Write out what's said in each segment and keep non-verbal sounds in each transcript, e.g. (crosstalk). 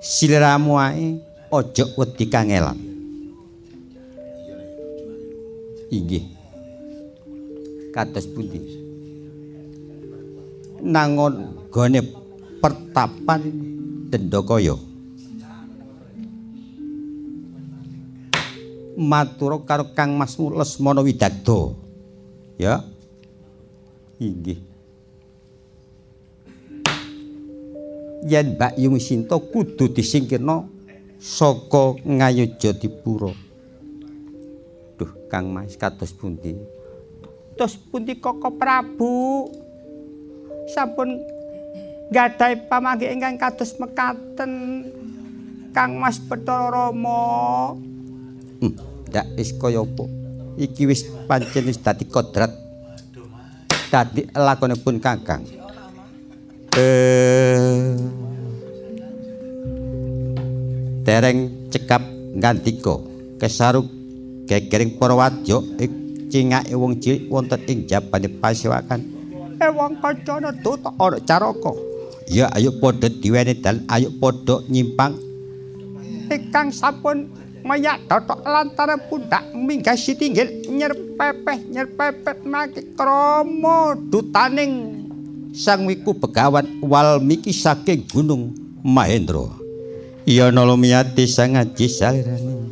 Siliramu ae aja wedi kangelan. Inggih. Kados pundi? Nangon gone pertapan Dendakaya. Matur karo Kang Mas Lesmana Widagdo. Ya. Inggih. Yen Mbak Yung Sinta kudu disingkirna saka Ngayojadipura. Duh, Kang Mas kados pundi? Tos pundi Koko Prabu? Sampun gadhahi pamanggi ingkang kados mekaten. Kang Mas Bathara Rama. Hmm, ndak wis kaya apa? Iki wis pancen wis dadi kodrat. Dadi lakonipun Kakang. Dereng cekap ngandika kesaruk gegering para wadya cingake wong cilik wonten ing jabane pasewakan eh wong kancana tutuk ora caraka. Ya ayo padha diweni dal ayo padha nyimpang. Ingkang sampun mayak totok lantaran pundak minggah sitinggil nyerpepeh nyerpepet maki kromo dutaning sang wiku begawan Walmiki saking Gunung Mahendra. Iya nalumiyati sang aji salirane.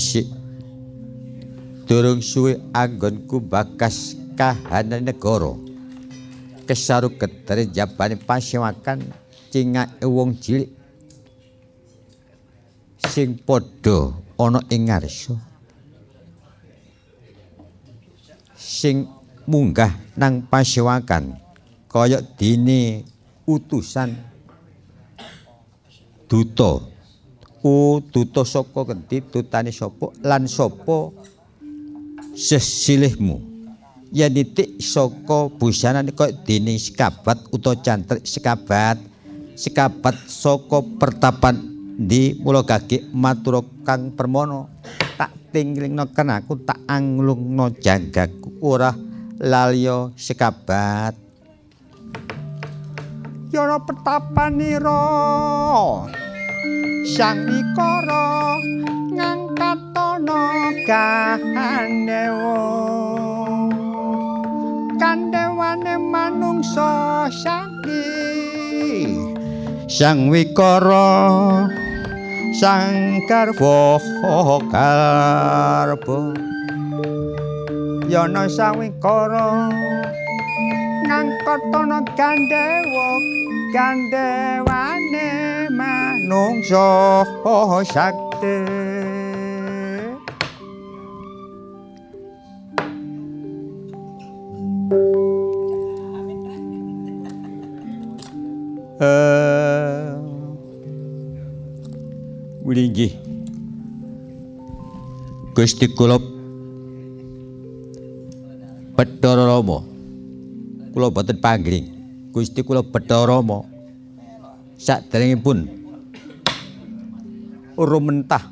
Dhisik durung suwe anggonku bakas kahanan negara. Kesaru gedare jabane pasewakan cingake wong cilik. Sing padha ana ing ngarsa. Sing munggah nang pasewakan kaya dene utusan duta u duta saka kendi tutane sapa? Lan sapa sesilihmu? Yen titik saka busana kaya dene sekabat utawa cantrik sekabat. Sekabat saka pertapan di mula gage matur kang permono tak tinglingno kan aku tak anglungno janggaku. Ora lalya sekabat. Yara petapanira Sang Mikara ngangkatana kandewa Kandewane manungsa sakti Sang Wikara Sang Garwa Garba yana sawikara ngangkatana gandewa gandewane manungsa sakti (laughs) Uh, Wulinggi Gusti kula Bathara Rama. Kula boten panggring. Gusti kula Bathara Rama. Saderengipun rumentah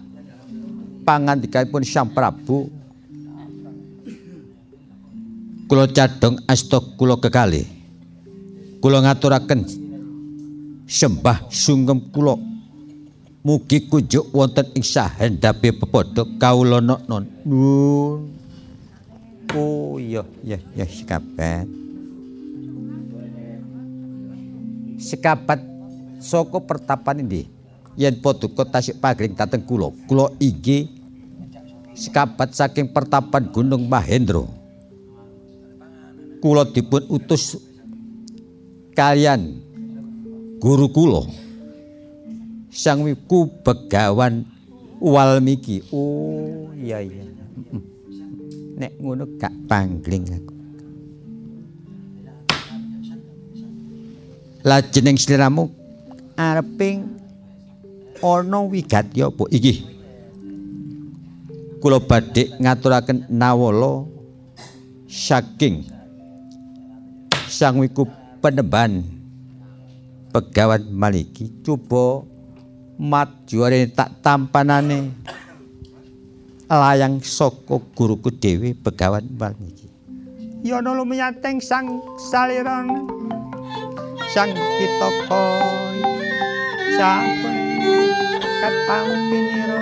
pangandikanipun Sang Prabu kula cadhong asta kula kekalih. Kula ngaturaken sembah sungkem kula mugi kunjuk wonten ing sahendape pepodo kawula non. Nuwun. Oh iya, iya, iya sekabat. Sekabat saka pertapan ini. Yen paduka tasik pagring dateng kula, kula inggih sekabat saking pertapan Gunung Mahendra. Kula dipun utus kalian guru kula. Sang Wiku Begawan Walmiki. Oh iya iya. nek ngono gak pangling aku. Lajeneng sliramu areping ana wigatya apa iki? Kula badhe ngaturaken nawala saking Sang Wiku Penemban Pegawan Maliki coba mat juare tak tampanane layang saka guruku dhewe Begawan Walmiki. Yana lumiyateng sang saliran sang kitaka sampun katampinira.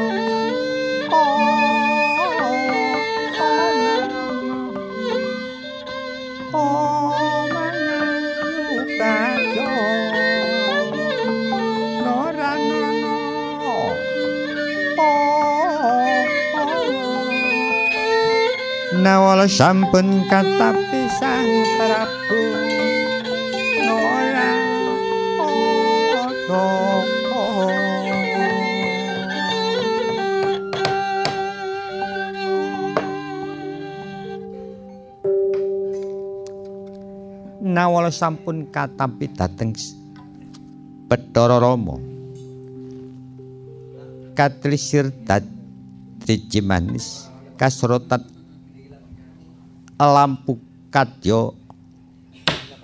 nawala sampun katapi sang prabu nawala sampun katampi dateng Bathara Rama. Katlisir dadi manis kasrotat lampu kadya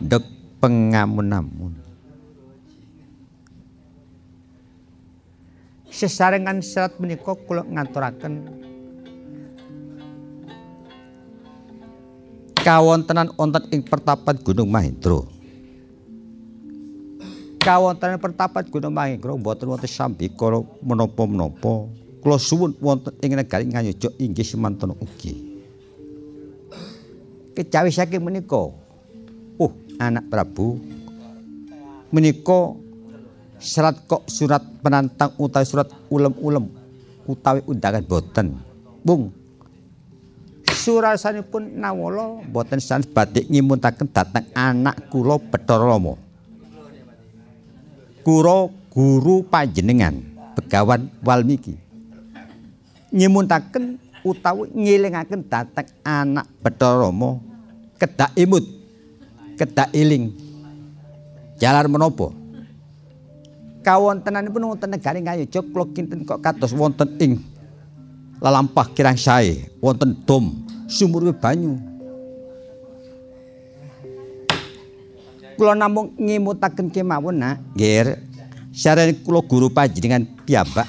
ndek pengamun-amun. Sesarengan serat menika kula ngaturaken kawontenan wonten ing pertapan Gunung Mahendra kawontenan pertapan Gunung Mahendra mboten wonten sambikara menapa-menapa kula suwun wonten ing negari Ngayuja inggih semanten ugi kecawi saking menika uh anak Prabu menika serat kok surat penantang utawi surat ulem-ulem utawi undangan boten. Bung. Surasanipun nawala boten sanes badhe ngimuntaken dhateng anak kula Bathara Rama. Kura guru panjenengan Begawan Walmiki. Nyimuntaken utawi ngelingaken dhateng anak Bathara Rama kedak imut, kedak iling. Jalan menapa? kawontenanipun wonten negari Ngayogya kula kinten kok kados wonten ing lalampah kirang sae wonten dom sumur banyu. Kula namung ngimutaken kemawon nak. Nggih sareng kula guru panjenengan piyambak.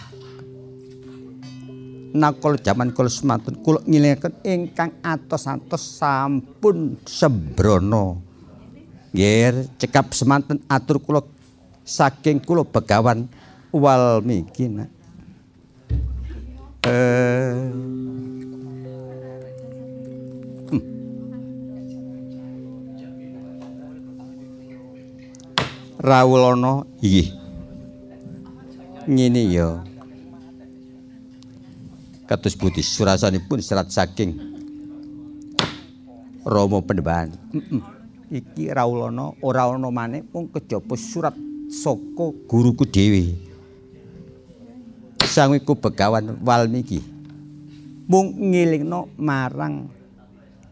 Nakul jaman kula semantun kula ngilingaken ingkang atos-atos sampun sembrono. Nggih cekap semanten atur kula saking kula begawan Walmiki nak. Eh. Rawulana inggih. Ngene ya. Kados budi surasanipun serat saking Rama Penembahan. Heeh. Iki Rawulana ora ana maneh mung kejaba surat saka guruku dhewe. Sangiku begawan Walmiki. Mung ngilingno marang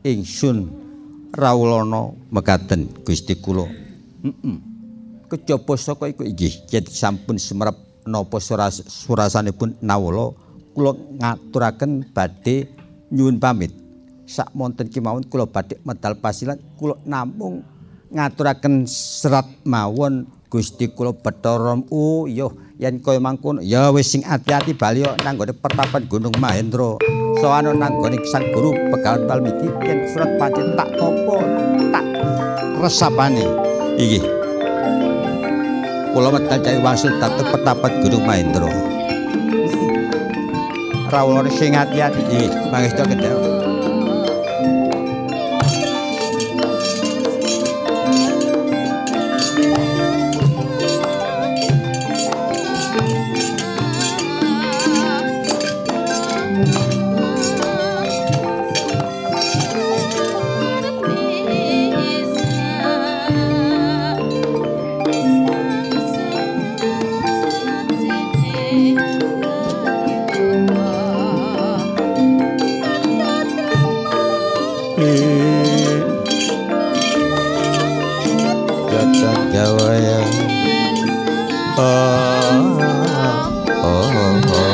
ingsun rawulana mekaten Gusti kula. Heeh. Kejaba saka iku inggih. Sampun semerep napa surasanipun nawala kula ngaturaken badhe nyuwun pamit. Sak monten kemawon kula badhe medal pasilan kula namung ngaturaken serat mawon Gusti kula Bathara oh iya yen kaya mangkono. Ya wis sing ati-ati bali nang gone pertapan Gunung Mahendra. Soano nang gone Sang Guru Pegawan Walmiki yen surat pancen tak tampa tak resapane. Iki kula medal cai wasil dhateng pertapan Gunung Mahendra. Rawuh sing ati-ati iki mangesta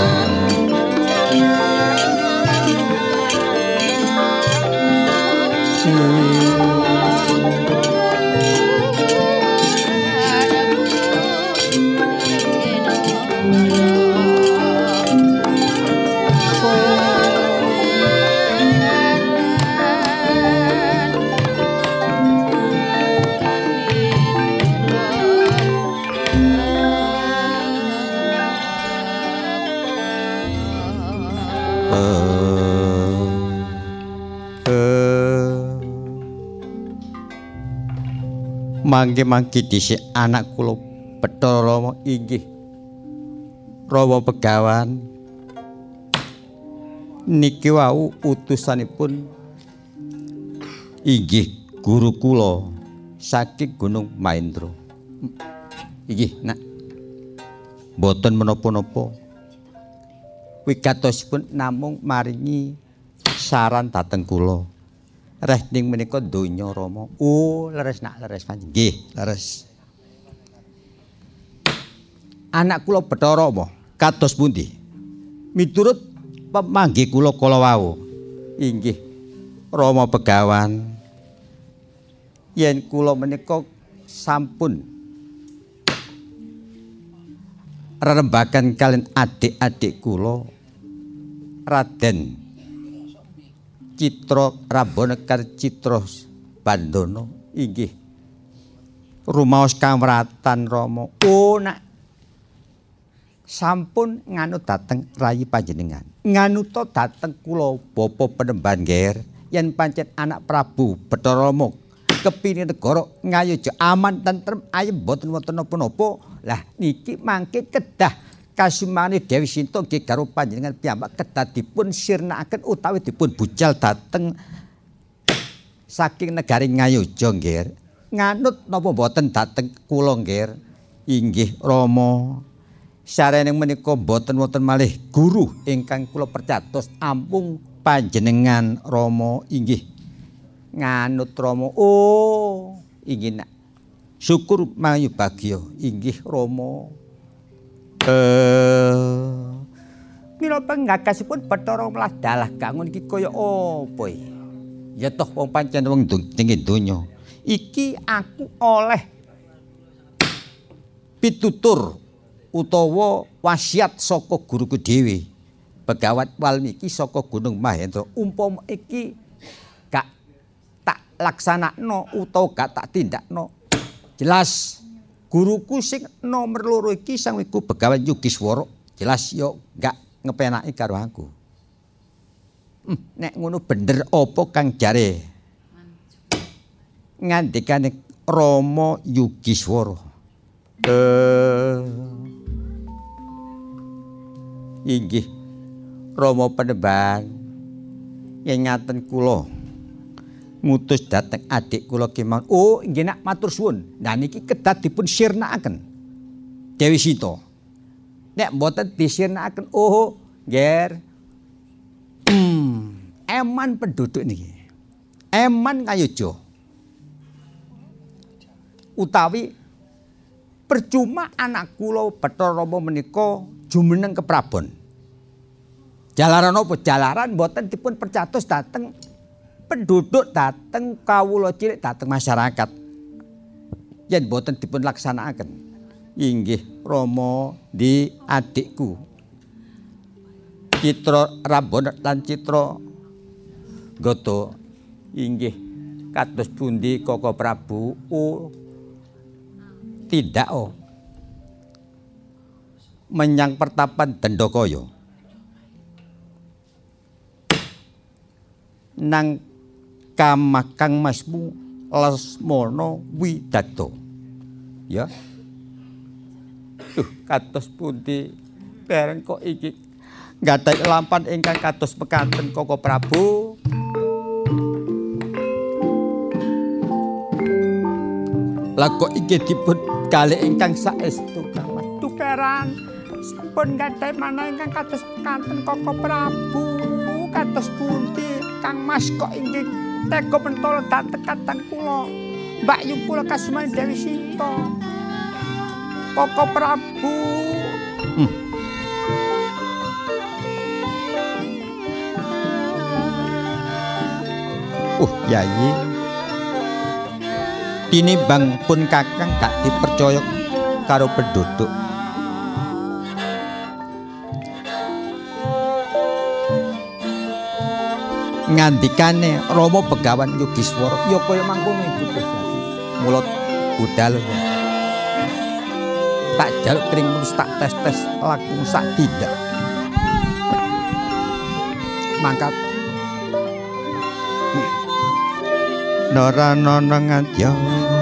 mangke-mangke dhisik anak kula Bathara inggih Rawa Pegawan niki wau utusanipun inggih guru kula saking Gunung Mahendra. Inggih nak. Boten menapa-napa. Wigatosipun namung maringi saran dhateng kula Reh ning menika donya Rama. Oh, leres nak leres panjenengan. Nggih, leres. Anak kula Bathara apa? Kados pundi? Miturut pemanggih kula kala wau. Inggih. Rama Begawan. Yen kula menika sampun rerembakan kalian adik-adik kula Raden Citra Rabana kar Citra Bandono inggih. Rumaos kamratan Rama. Oh nak. Sampun nganut dateng rayi panjenengan. Nganuta dateng kula bapa penemban ger yen pancen anak Prabu Bathara kepini negara ngayoja aman tentrem ayem boten wonten napa-napa lah niki mangke kedah kasumane Dewi Sinta nggih karo panjenengan piyambak kedah dipun sirnakaken utawi dipun bucal dateng saking negari Ngayuja nggih. Nganut napa mboten dateng kula nggih? Inggih Rama. Sareneng menika mboten wonten malih guru ingkang kula percatos ampung panjenengan Rama inggih. Nganut Rama. Oh, inggih nak. Syukur mayu bagya inggih Rama. Eh Mila pengakasipun Bathara Melah dalah kangun iki kaya apa iki? Ya toh wong pancen wong ning donya. Iki aku oleh pitutur utawa wasiat saka guruku dhewe. Pegawat Walmiki saka Gunung Mahendra umpama iki gak tak laksanakno utawa gak tak tindakno. Jelas guruku sing nomor loro iki sang iku Begawan Yugiswara jelas yo gak ngepenaki karo aku. Hmm, nek ngono bener apa kang jare? Ngandikane Rama Yugiswara. Eh. Inggih. Rama Penemban. Yen ngaten kula ngutus dateng adik kula kemawon. Oh, nggih nak matur suwun. Nah niki kedah dipun sirnakaken. Dewi Sita. Nek mboten disirnakaken, oh, nger. Hmm, eman penduduk niki. Eman kayojo. Utawi percuma anak kula Bathara menika jumeneng keprabon. Jalaran apa? Jalaran mboten dipun percatos dateng penduduk dateng kawula cilik dateng masyarakat. Yen boten dipun laksanakaken inggih Rama di adikku. Citra Rabon lan Citra Goto inggih kados pundi Koko Prabu oh tidak oh menyang pertapan Dendokaya nang kamakang masmu Lesmana Widato. Ya. Duh, kados pundi bareng kok iki nggadahi lampan ingkang kados pekanten Koko Prabu. Lah kok iki dipun kalih ingkang saestu Kang Tukaran. Sampun nggadahi mana ingkang kados pekanten Koko Prabu. Kados pundi Kang Mas kok inggih tega pentol dateng katang kula. Mbak Yu kula kasumane Dewi Sinta. Koko Prabu. Hmm. Uh, yayi. Ini bang pun kakang gak dipercaya karo penduduk. Ngandikane Rama Begawan Yugiswara ya kaya mangkono iku mulut budal. Tak jaluk kring mulus tak tes-tes laku sak tidak mangkat. Nora nono ngadyawa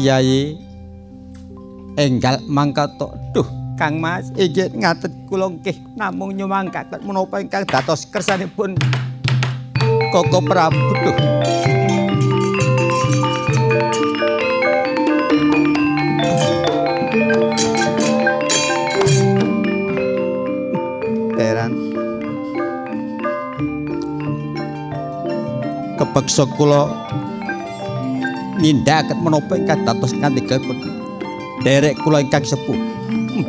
Yayi enggal mangkat duh Kang Mas ijin ngatet kula nggih. Namung nyumangkat menapa ingkang dados kersanipun Koko Prabu. Duh. Kepeksa kula nindakaken menapa ingkang dados kanthi kalipun derek kula ingkang sepuh. Hmm.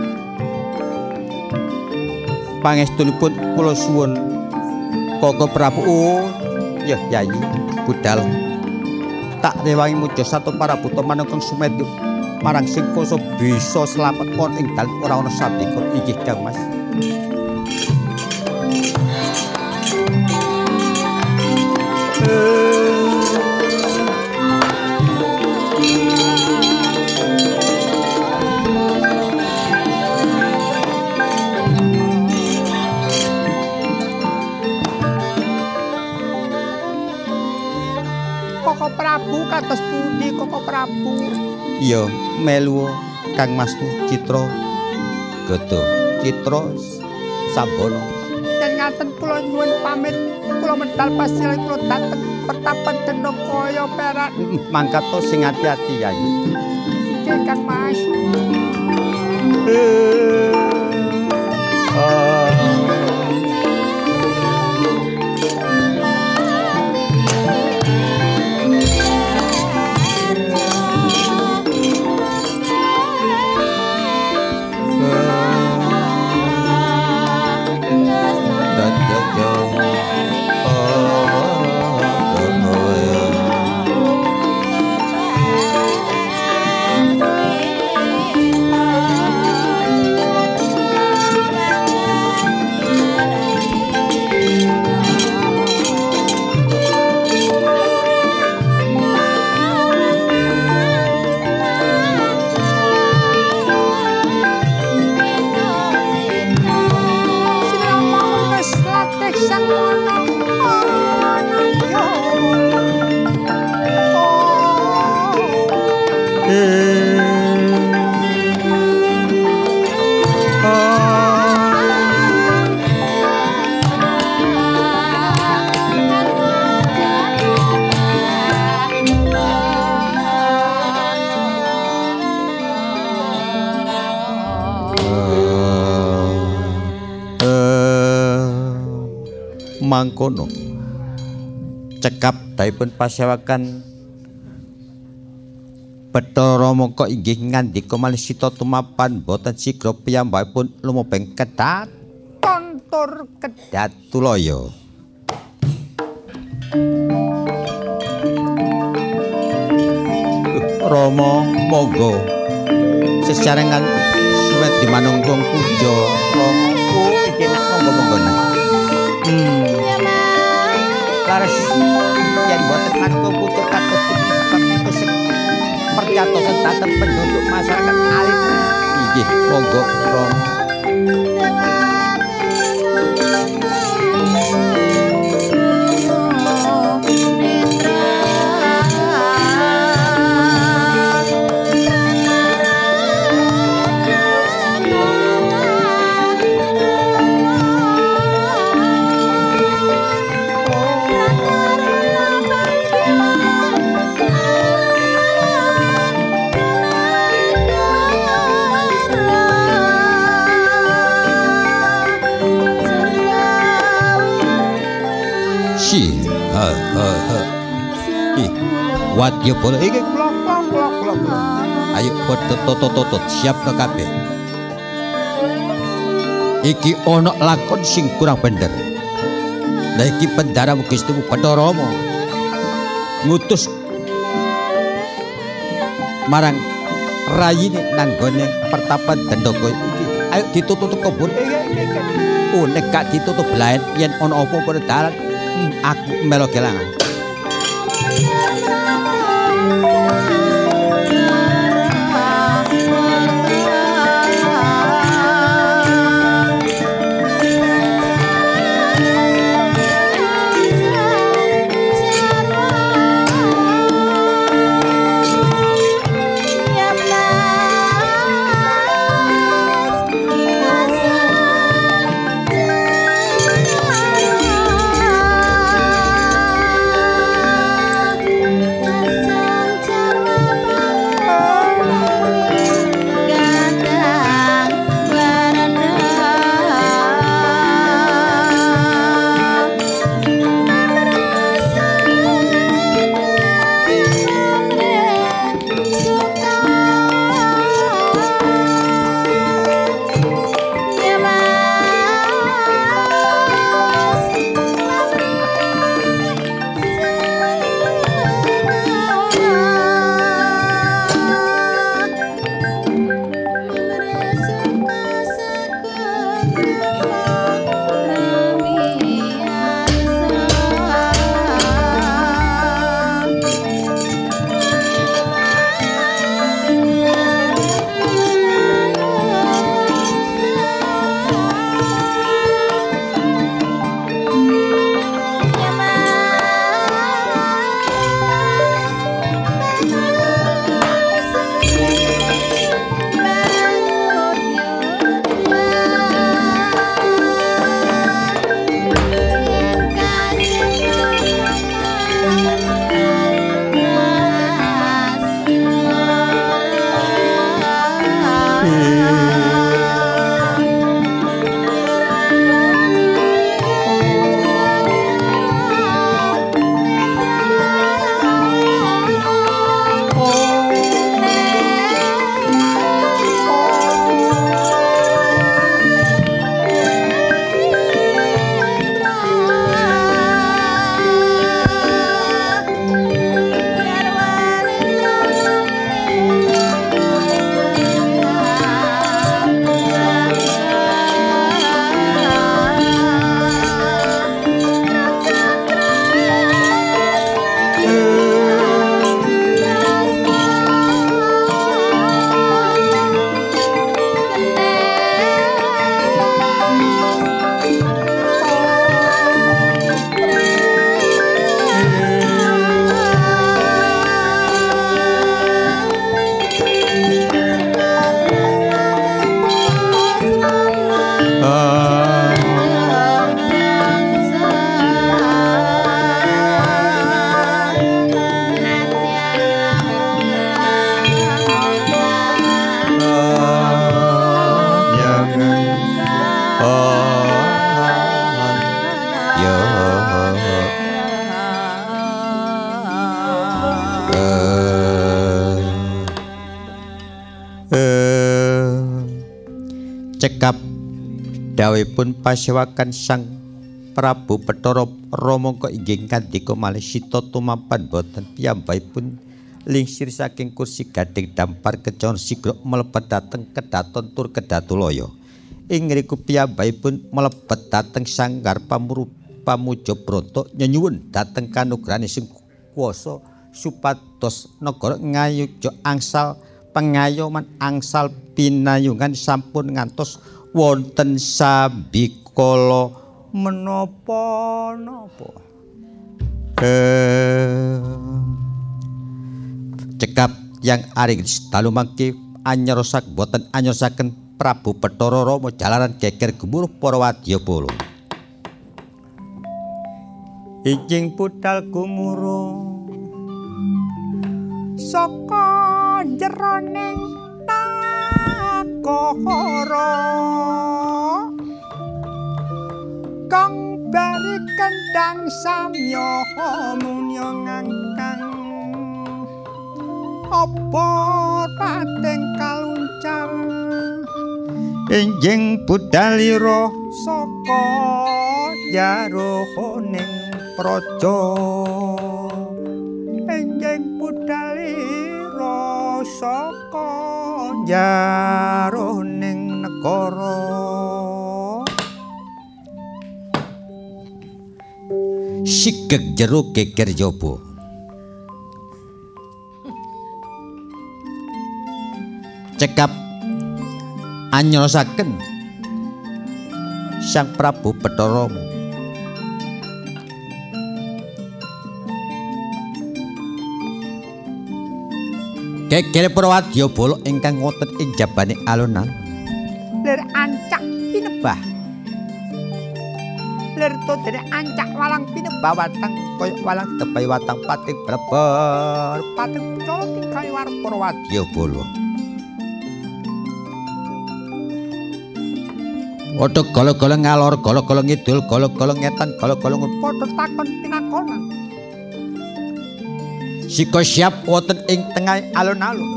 pangestunipun kula suwun. Koko Prabu. Oh ya yayi budal. Tak rewangi muja satu para buta manungkang sumedyu marang sing koso bisa selamat kon ing dalem ora ana satika inggih Kang Mas Prabu? Iya, melu Kang Masmu Citra. Gedo, Citra Sambono. Dan ngaten kula nyuwun pamit, kula medal pasilan kula dateng pertapan deno kaya perak. (laughs) Mangkat to sing ati-ati yai. Kang Mas. Mangkono cekap daipun pasewakan Bathara mongko inggih ngandika malih sita tumapan boten sigra piyambakipun lumebeng kedat tontor kedat tulaya Rama monggo. Sesarengan suwet di manunggung puja. Rama laras yen boten manungko pucuk kados puji sebab percatosan datang penduduk masyarakat alit. Inggih monggo Rama wadya bola iki klok klok klok klok. Ayo padha toto toto siap to kabeh? Iki ana lakon sing kurang bener. Lah iki pendara Gusti Bathara ngutus marang rayine nanggone pertapan Dendaka iki. Ayo ditutup kebun. Oh nek gak ditutup blaen yen ana apa-apa dalan hmm, aku melo kelangan dawuhipun pasewakan Sang Prabu Bathara Rama kok inggih kandika malih sita tumapan boten. Piyambakipun lingsir saking kursi gading dampar kecon sigrok mlebet dhateng kedaton tur kedatulaya. Ing ngriku piyambakipun mlebet dhateng sanggar pamuru pamuja brata nyenyuwun dhateng kanugrahane sing kuwasa supados negara ngayuja angsal pengayoman angsal pinayungan sampun ngantos wonten sabikala menapa napa? Eh cekap yang aring dalu mangke anyerosak boten anyerosaken Prabu Bathara Rama jalaran geger gemuruh para wadyabala. Ijing putal gumuruh saka jeroning kohoro kang bari kendang samya munya ngangkang. Apa pating kaluncar enjing budalira saka jaroning praja. Enjing budalira saka jaroning negara sigeg jero geger jaba cekap anyosaken Sang Prabu Bathara Kekele Prawadya Bala ingkang wonten ing jabane alunan. Lir ancak pinebah. Lir to dene ancak walang pinebah watang kaya walang tepai watang pating bleber pating colo tingkai war Prawadya Bala. Odo golo-golo ngalor, golo-golo ngidul, golo-golo ngetan, golo-golo padha takon pinakonan. Sika siap wonten ing tengah alun-alun.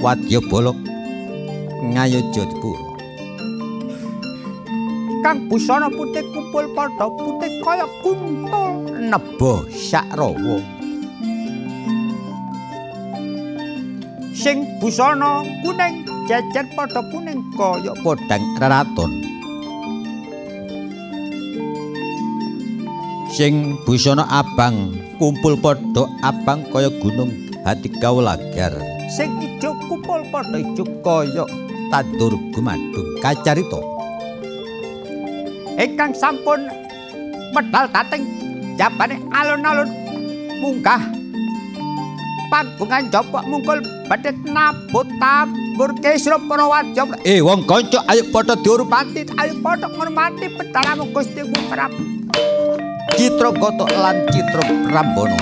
Wadya bolok ngayoja dipura. Kang busana putih kumpul padha putih kaya kuntul nebo sak rawa. Sing busana kuning jejer padha kuning kaya podang raraton. Sing busana abang kumpul padha abang kaya gunung hati kawulagar. Sing ijo kumpul padha ijo kaya tandur gumadung kacarita. Ingkang sampun medal dateng jabane alun-alun munggah panggungan jopok mungkul badhe nabut tabur kesro para wadya eh wong kanca ayo padha diurmati ayo padha ngurmati pedalamu Gusti Prabu. Citra Gata lan Citra Prambana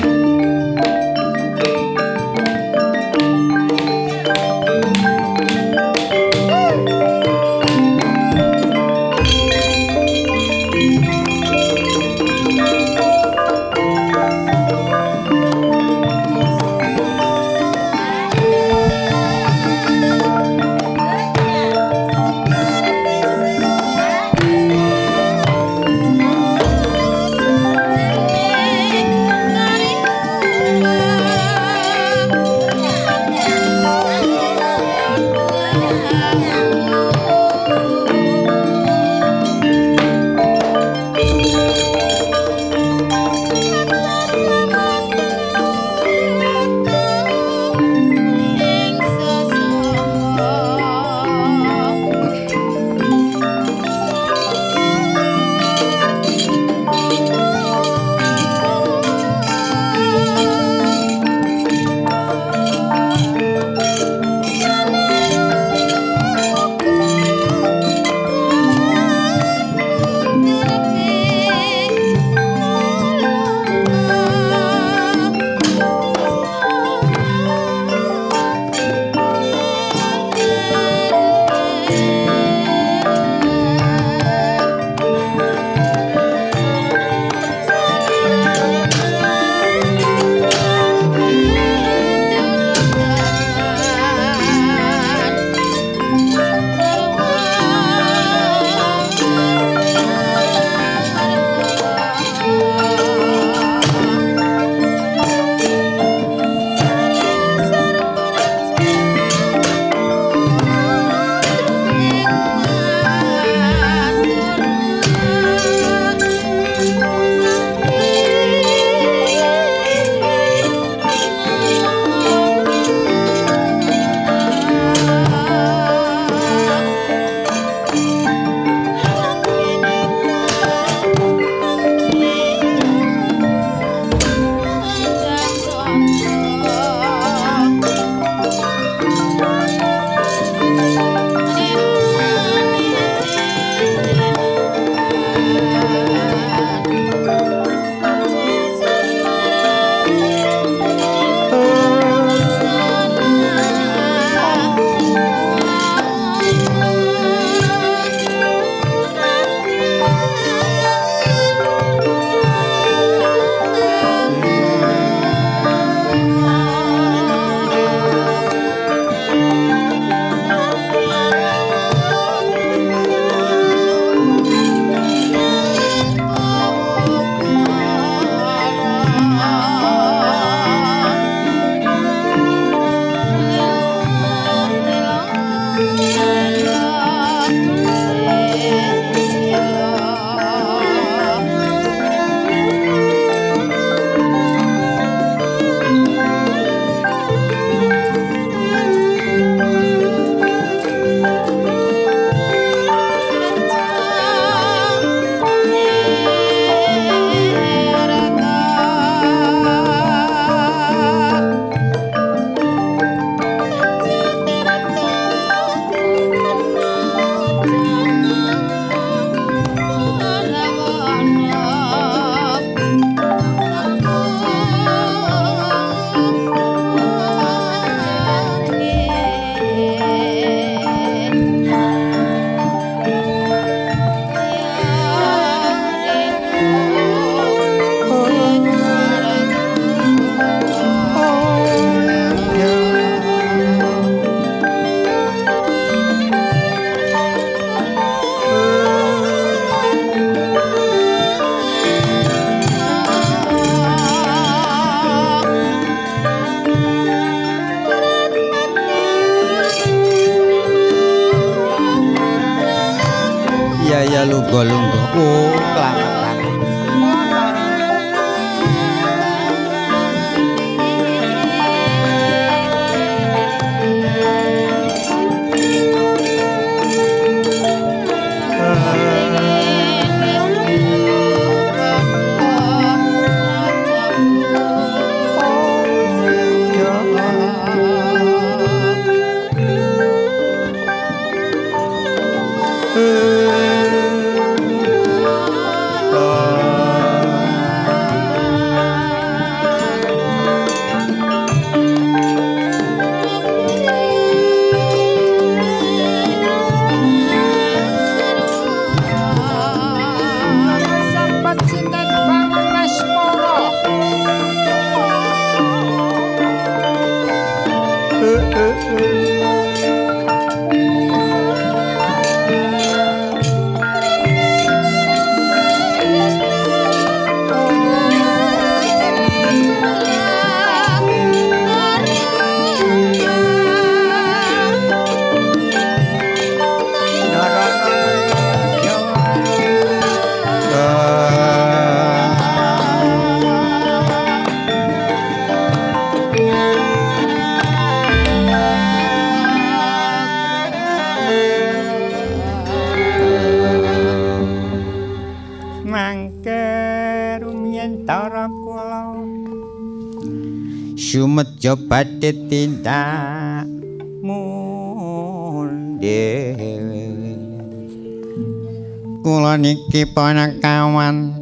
panakawan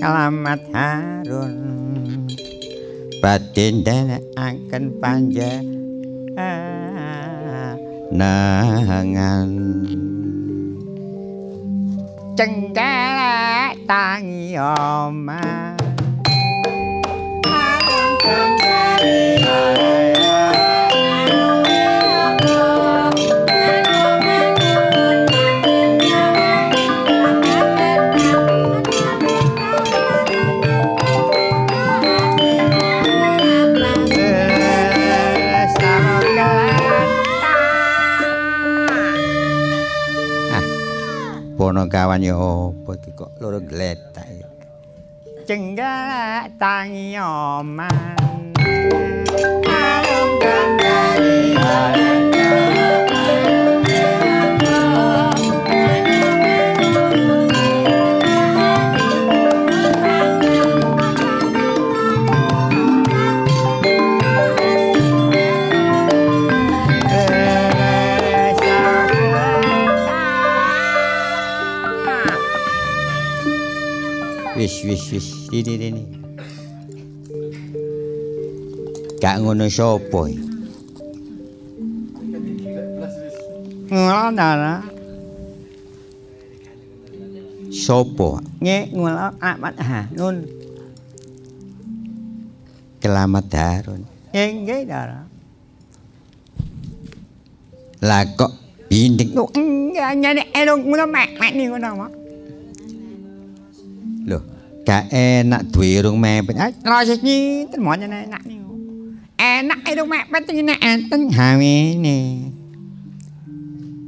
kalamat harun. Badhe ndenekaken panja nangan cengkelek tangi omah Pono kawan ya apa iki kok loro gletak ya. Cenggak tangi oman. Alung gandari. wis wis wis ini ini gak ngono sapa iki ngono sapa nge ngono amat ha nun kelamat darun nggih dara lah kok binding oh nyane elok ngono mek mek ngono Loh, gak enak duwe irung mepet. Ah, rasis nyinten mon enak niku. Enak irung mepet iki nek enten gawene.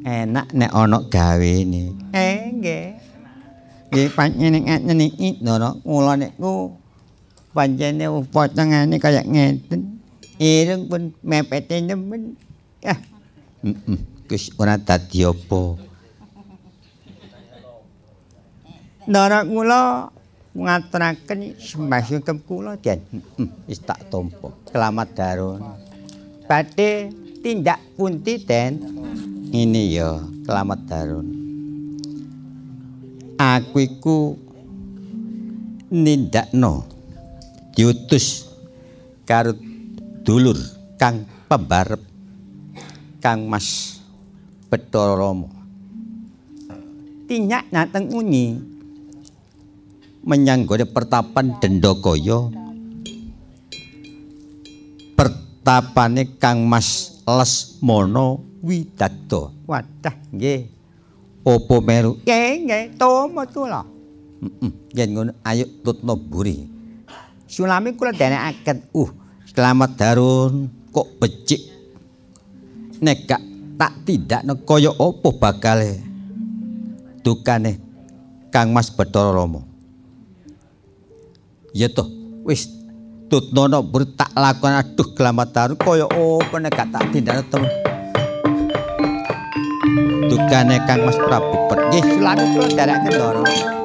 Enak nek ana gawene. Eh, nggih. Nggih pancen ngeten iki ngono kula niku pancene potongane kaya ngeten. Irung pun mepete nemen. Ah. Heeh. Wis ora dadi apa. Ndara kula ngaturaken sembah kula den wis tak tampa. Selamat darun. Badhe tindak punti den? Ini ya, selamat darun. Aku iku nindakno diutus karo dulur kang pembarep Kang Mas Rama. Tinyak nateng unyi menyanggone pertapan Dendakaya pertapane Kang Mas Lesmana Widadda. Wadah nggih. Opo meru? Nggih nggih. Tumut kula heeh yen ngono ayo tutno buri sulami kula denekaken uh selamat darun. Kok becik? Nek gak tak tindakno kaya apa bakale? Dukane Kang Mas Bathara Rama. Ya toh, wis tutnono bur tak aduh kelamatan kaya opo nek gak tak tindakne terus. Dukane Kang Mas Prabu Nggih, silakan kula derek kendara.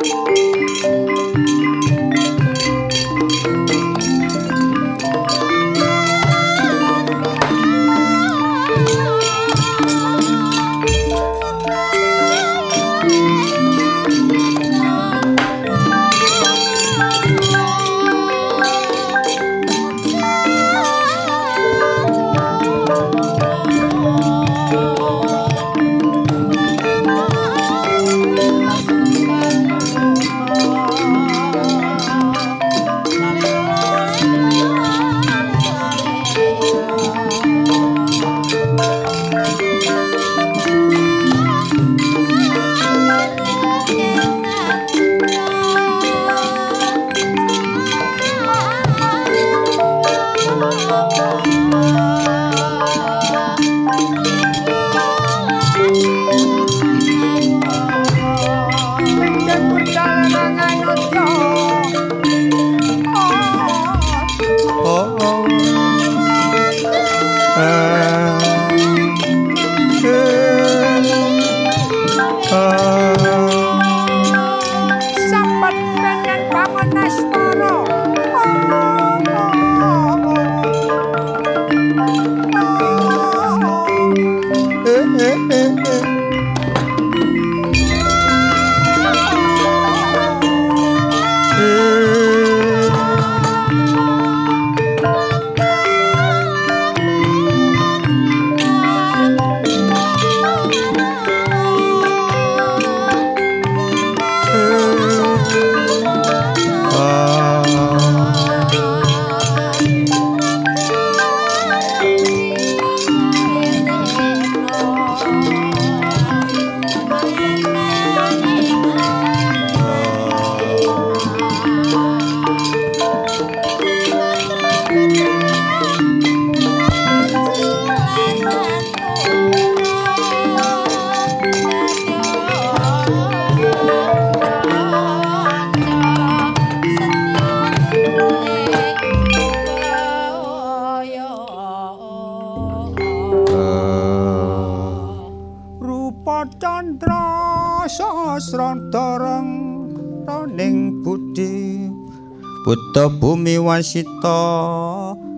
Wasita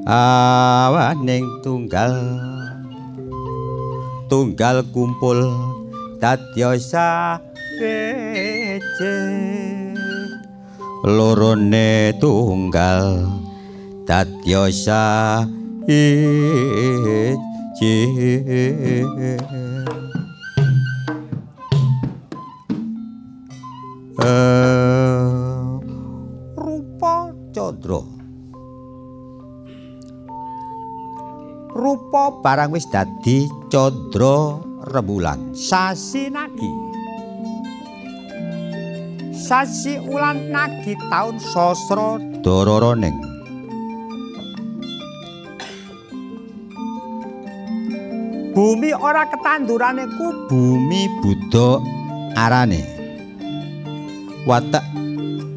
awaning tunggal. Tunggal kumpul dadya rece lorone tunggal dadya ije rupa barang wis dadi candra rembulan. Sasi nagi. Sasi ulan nagi taun sasra dororoneng bumi ora ketandurane ku bumi buddha arane. Watak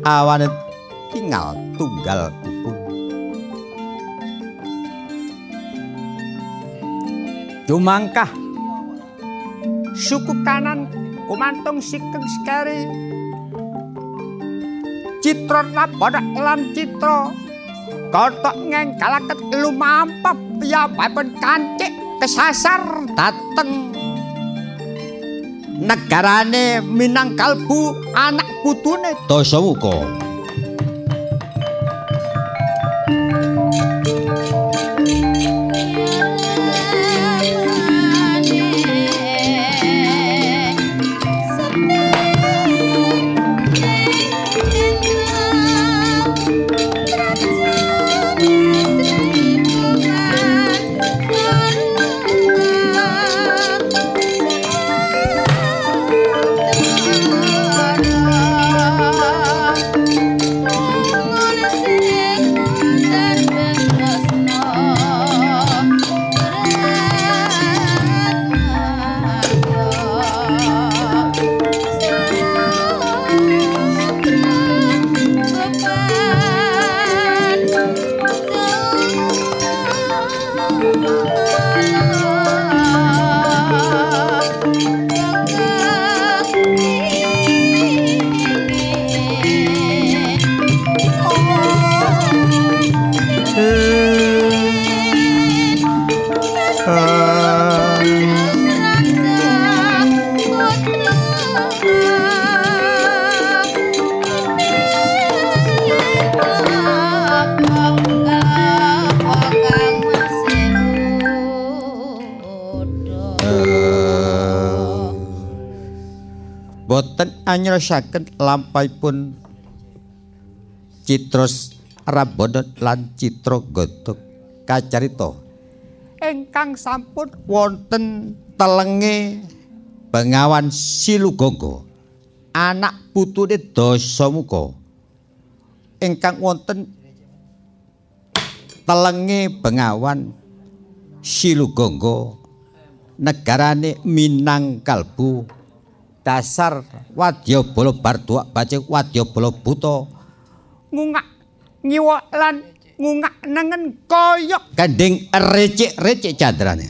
awane tinggal tunggal Dumangkah? Suku kanan kumantung sikeng sekeri citra rapada lan citra. Kotok ngengkalaket lumampap ya bapen kancik kesasar dateng. Negarane minang kalbu anak putune Dasawuka anyrosaken lampahipun Citros Rabana lan Citra Gata kacarita. Ingkang sampun wonten telenge Bengawan Silugonggo anak putune Dasamuka. Ingkang wonten telenge Bengawan Silugonggo negarane Minangkalbu dasar Wadyabala Bardua bace Wadyabala Buta ngungak nyiwa lan ngungak nengen koyok. Kanding recik-recik candrane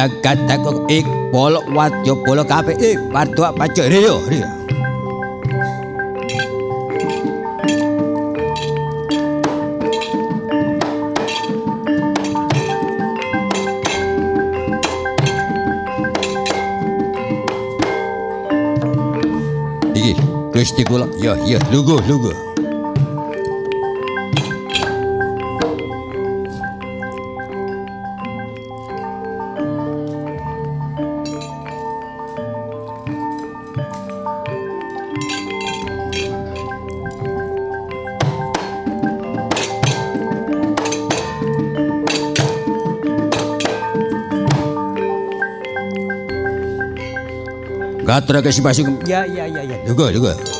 jagat ik bolok wadya bolok kape ik partua pacu rio rio, Gusti kula. Ya ya lugu lugu. Gatra kasih pasung. Ya, ya, ya, ya. Lungguh, lungguh.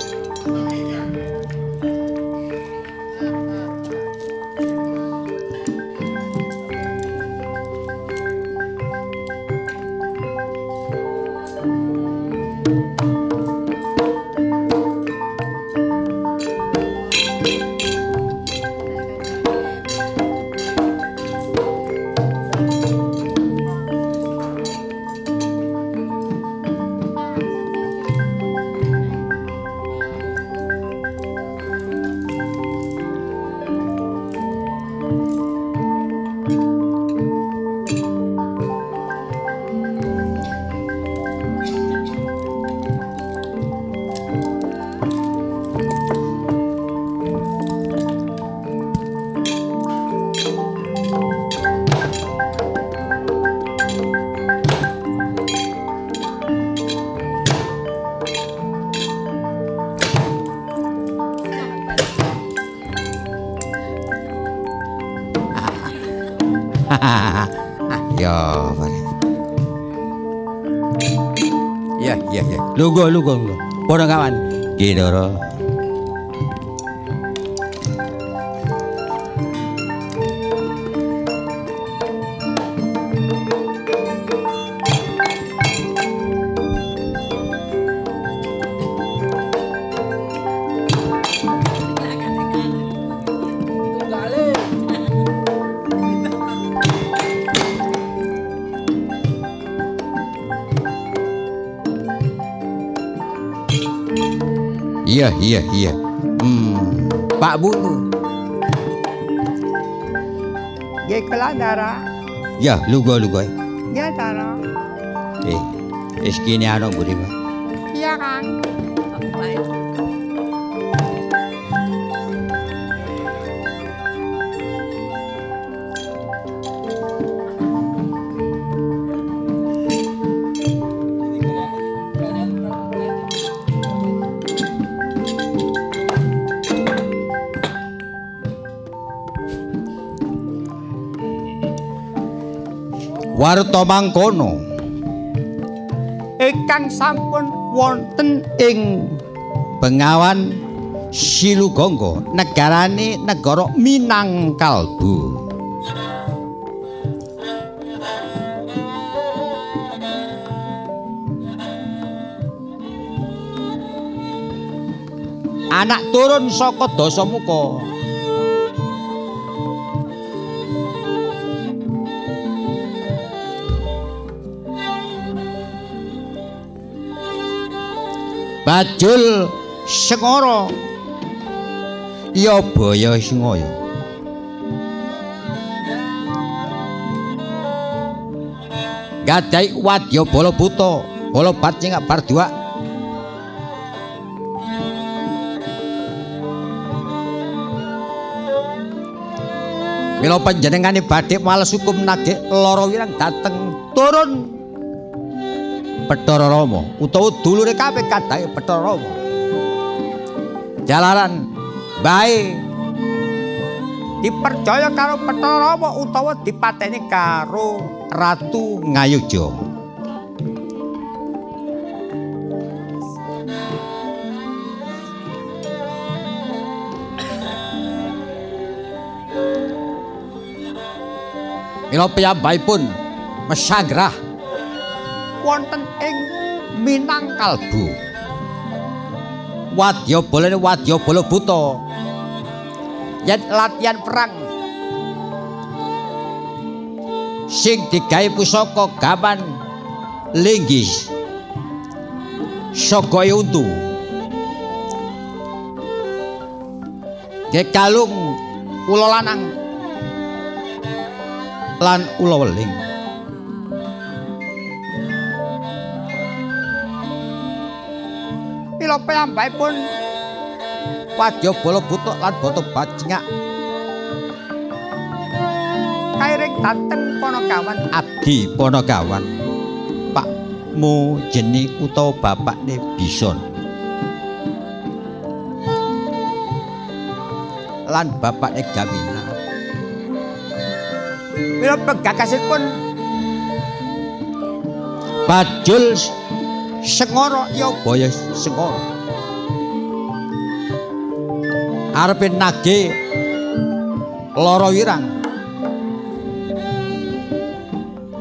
(laughs) ya, bare. Ya, ya, ya. Lungguh, lungguh, lungguh. Padha kawan. Kidara. Iya, Ndara. Ya, lungguh, lungguh. Nggih Ndara. Eh, kene ana mburi, Pak. Warta mangkono. Ingkang sampun wonten ing Bengawan Silugonggo, negarane negara Minangkalbu. Anak turun saka Dasamuka. Bajul Sengara. Ya baya singaya. Gadai wadya bala buta, bala bacing bardua. Mila panjenengane badhe males hukum nagih lara wirang dateng turun Bathara Rama utawa dulure kabeh kadhae Bathara Rama. Jalaran bae dipercaya karo Bathara Rama utawa dipateni karo Ratu Ngayuja. Mila piyambakipun mesagrah wonten ing Minangkalbu. Wadya bolane wadya bola buta. Yen latihan perang sing digawe pusaka gaman linggis saka untu. Gekalung ula lanang lan ula weling. Mila piyambakipun. Wadya bala butuh lan boto bajingak kairing dateng Panagawan abdi Panagawan Pakmu jeni utawa bapakne Bison. Lan bapakne Gamina. Mila pegagasipun Bajul Sengara ya baya Sengara. Arepe nage lara wirang.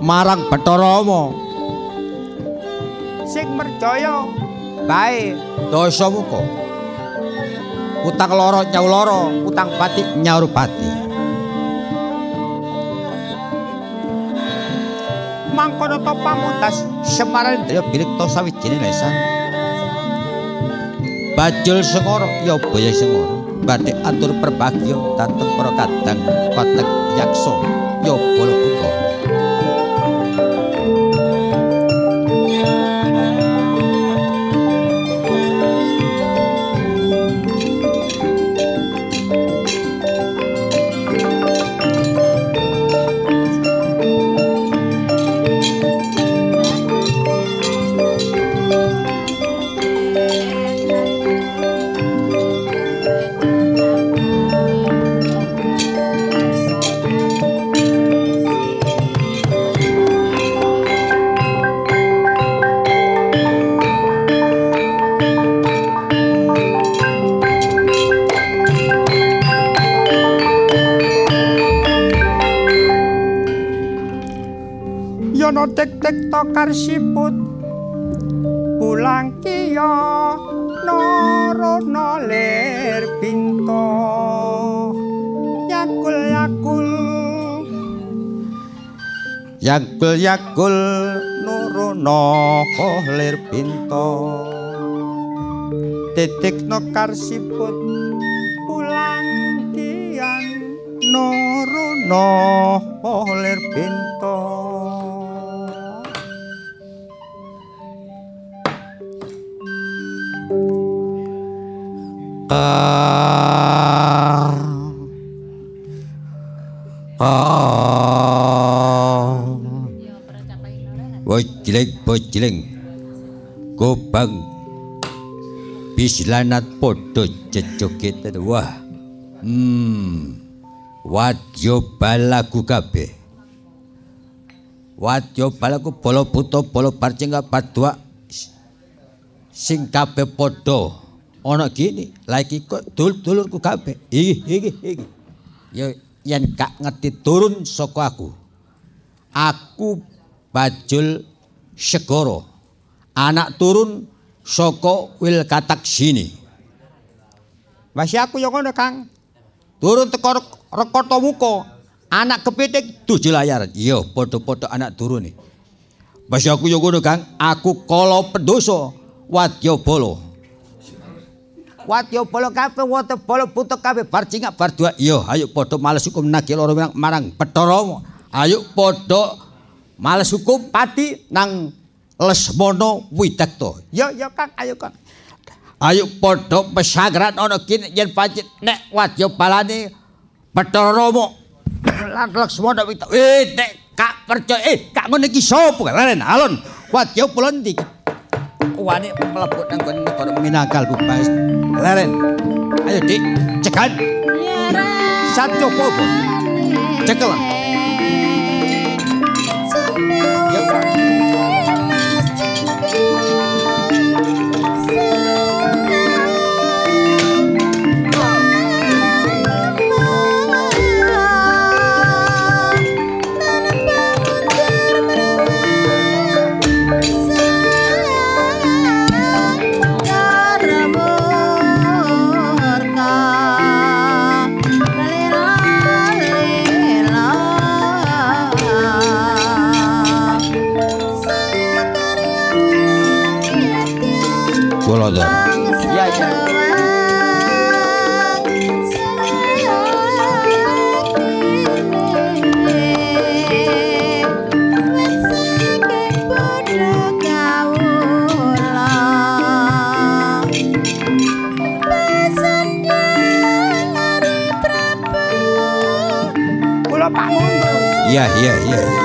Marang Bathara Rama. Sing merjaya bae dosa muka. Utang lara nyau lara utang pati nyaur pati mangkono to pamuntas. Semaren daya birikta sawijining lesan Bajul Sengara ya baya Sengara badhe atur perbagya dhateng para kadang patek yaksa ya bala tokar siput pulang kiya narana lir pinto yakul yakul Yakul yakul nuruna lir pinto titik nokar siput pulang kian narana Bojleng bojleng. Gobang. Bislanat padha jejoget wah. Hmm. Wadya balagu kabeh. Wadya balagu bala buta bala barcinga padua sing kabeh padha ana gini la iki kok dul-dulurku kabeh iki iki iki ya yen gak ngerti turun saka aku aku bajul segara. Anak turun saka wil katak sini. Masih aku ya ngono Kang. Turun teko rekoto muka anak kepiting tujuh layaran iya padha-padha anak turun nih. Masih aku ya ngono Kang. Aku kala pendosa wadya bala Wadya bala kabeh wonten bala buta kabeh. Bar cingak bar dua. Iya, ayo padha males hukum nagih lara marang, marang Bathara. Ayo padha males hukum pati nang Lesmana Widakta. Ya ya Kang, ayo Kang. Ayo padha pesagran ana kene yen pancen nek wadya balane Bathara Rama lan Lesmana Widakta. Eh, nek kak percaya eh kak ngene iki sapa? Leren alon. Wadya pula ndi? Wane mlebut nang kono negara Minangkal Bubas. Leren. Ayo Dik, cekan. Satyo Popo. Cekel. Ya, yeah, yeah, yeah.